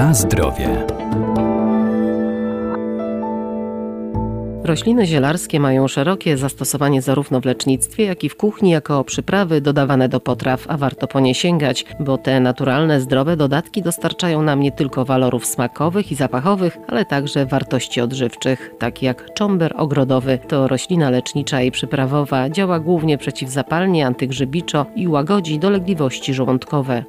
Na zdrowie. Rośliny zielarskie mają szerokie zastosowanie zarówno w lecznictwie, jak i w kuchni jako przyprawy dodawane do potraw, a warto po nie sięgać, bo te naturalne, zdrowe dodatki dostarczają nam nie tylko walorów smakowych i zapachowych, ale także wartości odżywczych, tak jak czomber ogrodowy. To roślina lecznicza i przyprawowa, działa głównie przeciwzapalnie, antygrzybiczo i łagodzi dolegliwości żołądkowe.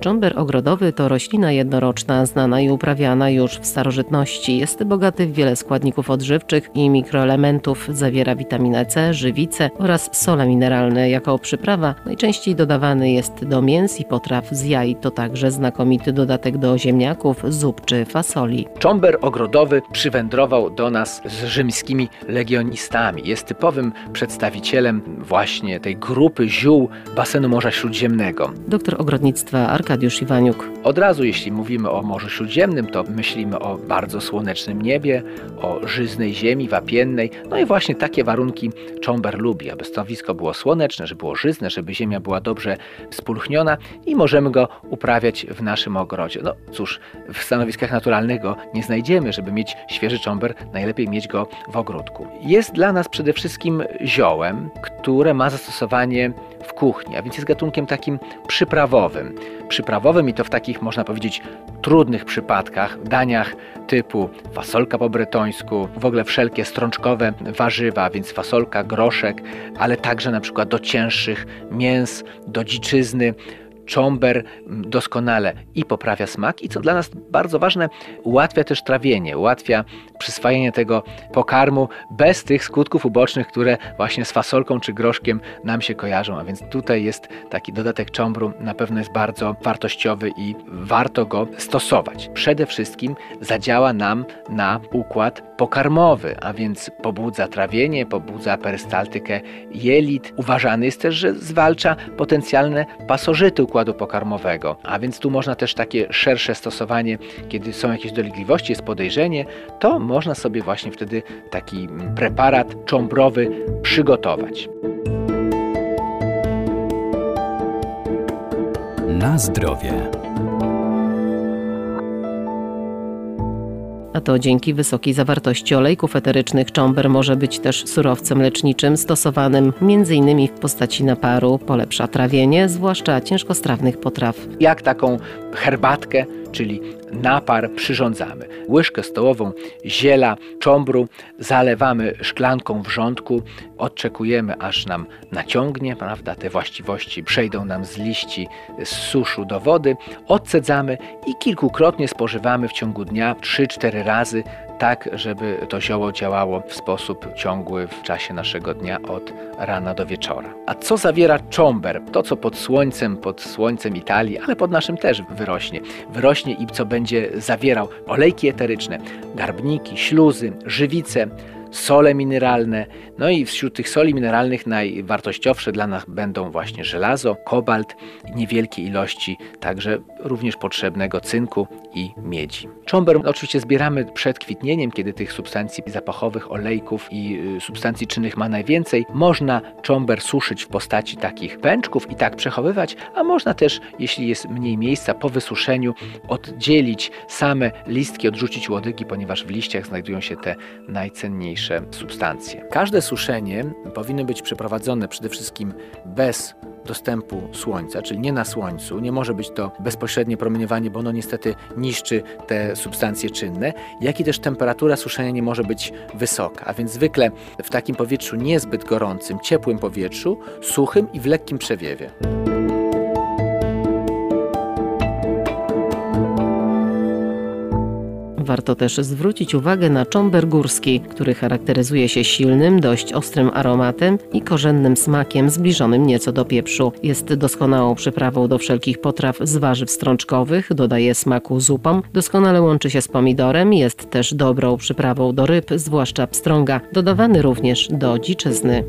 Czomber ogrodowy to roślina jednoroczna, znana i uprawiana już w starożytności. Jest bogaty w wiele składników odżywczych i mikroelementów. Zawiera witaminę C, żywicę oraz sole mineralne. Jako przyprawa najczęściej dodawany jest do mięs i potraw z jaj. To także znakomity dodatek do ziemniaków, zup czy fasoli. Czomber ogrodowy przywędrował do nas z rzymskimi legionistami. Jest typowym przedstawicielem właśnie tej grupy ziół basenu Morza Śródziemnego. Doktor ogrodnictwa Arkadiusz Iwaniuk. Od razu, jeśli mówimy o Morzu Śródziemnym, to myślimy o bardzo słonecznym niebie, o żyznej ziemi wapiennej. No i właśnie takie warunki Czomber lubi, aby stanowisko było słoneczne, żeby było żyzne, żeby ziemia była dobrze spulchniona i możemy go uprawiać w naszym ogrodzie. No cóż, w stanowiskach naturalnych go nie znajdziemy. Żeby mieć świeży czomber, najlepiej mieć go w ogródku. Jest dla nas przede wszystkim ziołem, które ma zastosowanie kuchni, a więc jest gatunkiem takim przyprawowym. Przyprawowym i to w takich, można powiedzieć, trudnych przypadkach, daniach typu fasolka po bretońsku, w ogóle wszelkie strączkowe warzywa, więc fasolka, groszek, ale także na przykład do cięższych mięs, do dziczyzny, czomber doskonale i poprawia smak i co dla nas bardzo ważne, ułatwia też trawienie, ułatwia przyswajanie tego pokarmu bez tych skutków ubocznych, które właśnie z fasolką czy groszkiem nam się kojarzą. A więc tutaj jest taki dodatek czombru, na pewno jest bardzo wartościowy i warto go stosować. Przede wszystkim zadziała nam na układ pokarmowy, a więc pobudza trawienie, pobudza perystaltykę jelit. Uważany jest też, że zwalcza potencjalne pasożyty układu pokarmowego, a więc tu można też takie szersze stosowanie, kiedy są jakieś dolegliwości, jest podejrzenie, to można sobie właśnie wtedy taki preparat cząbrowy przygotować. Na zdrowie. A to dzięki wysokiej zawartości olejków eterycznych czomber może być też surowcem leczniczym stosowanym m.in. w postaci naparu, polepsza trawienie, zwłaszcza ciężkostrawnych potraw. Jak taką herbatkę, czyli napar przyrządzamy. Łyżkę stołową ziela, czombru zalewamy szklanką wrzątku, odczekujemy aż nam naciągnie, prawda, te właściwości przejdą nam z liści, z suszu do wody, odcedzamy i kilkukrotnie spożywamy w ciągu dnia 3-4 razy, tak żeby to zioło działało w sposób ciągły w czasie naszego dnia od rana do wieczora. A co zawiera czomber? To, co pod słońcem, pod słońcem Italii, ale pod naszym też wyrośnie. Wyrośnie i co będzie zawierał olejki eteryczne, garbniki, śluzy, żywice, sole mineralne. No i wśród tych soli mineralnych najwartościowsze dla nas będą właśnie żelazo, kobalt niewielkie ilości także również potrzebnego cynku i miedzi. Czomber oczywiście zbieramy przed kwitnieniem, kiedy tych substancji zapachowych, olejków i y, substancji czynnych ma najwięcej. Można czomber suszyć w postaci takich pęczków i tak przechowywać, a można też, jeśli jest mniej miejsca, po wysuszeniu oddzielić same listki, odrzucić łodygi, ponieważ w liściach znajdują się te najcenniejsze substancje. Każde suszenie powinno być przeprowadzone przede wszystkim bez dostępu słońca, czyli nie na słońcu. Nie może być to bezpośrednie promieniowanie, bo ono niestety niszczy te substancje czynne, jak i też temperatura suszenia nie może być wysoka, a więc zwykle w takim powietrzu niezbyt gorącym, ciepłym powietrzu, suchym i w lekkim przewiewie. Warto też zwrócić uwagę na czomber górski, który charakteryzuje się silnym, dość ostrym aromatem i korzennym smakiem zbliżonym nieco do pieprzu. Jest doskonałą przyprawą do wszelkich potraw z warzyw strączkowych, dodaje smaku zupom, doskonale łączy się z pomidorem, jest też dobrą przyprawą do ryb, zwłaszcza pstrąga, dodawany również do dziczyzny.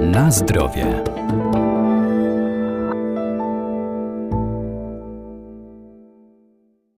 Na zdrowie.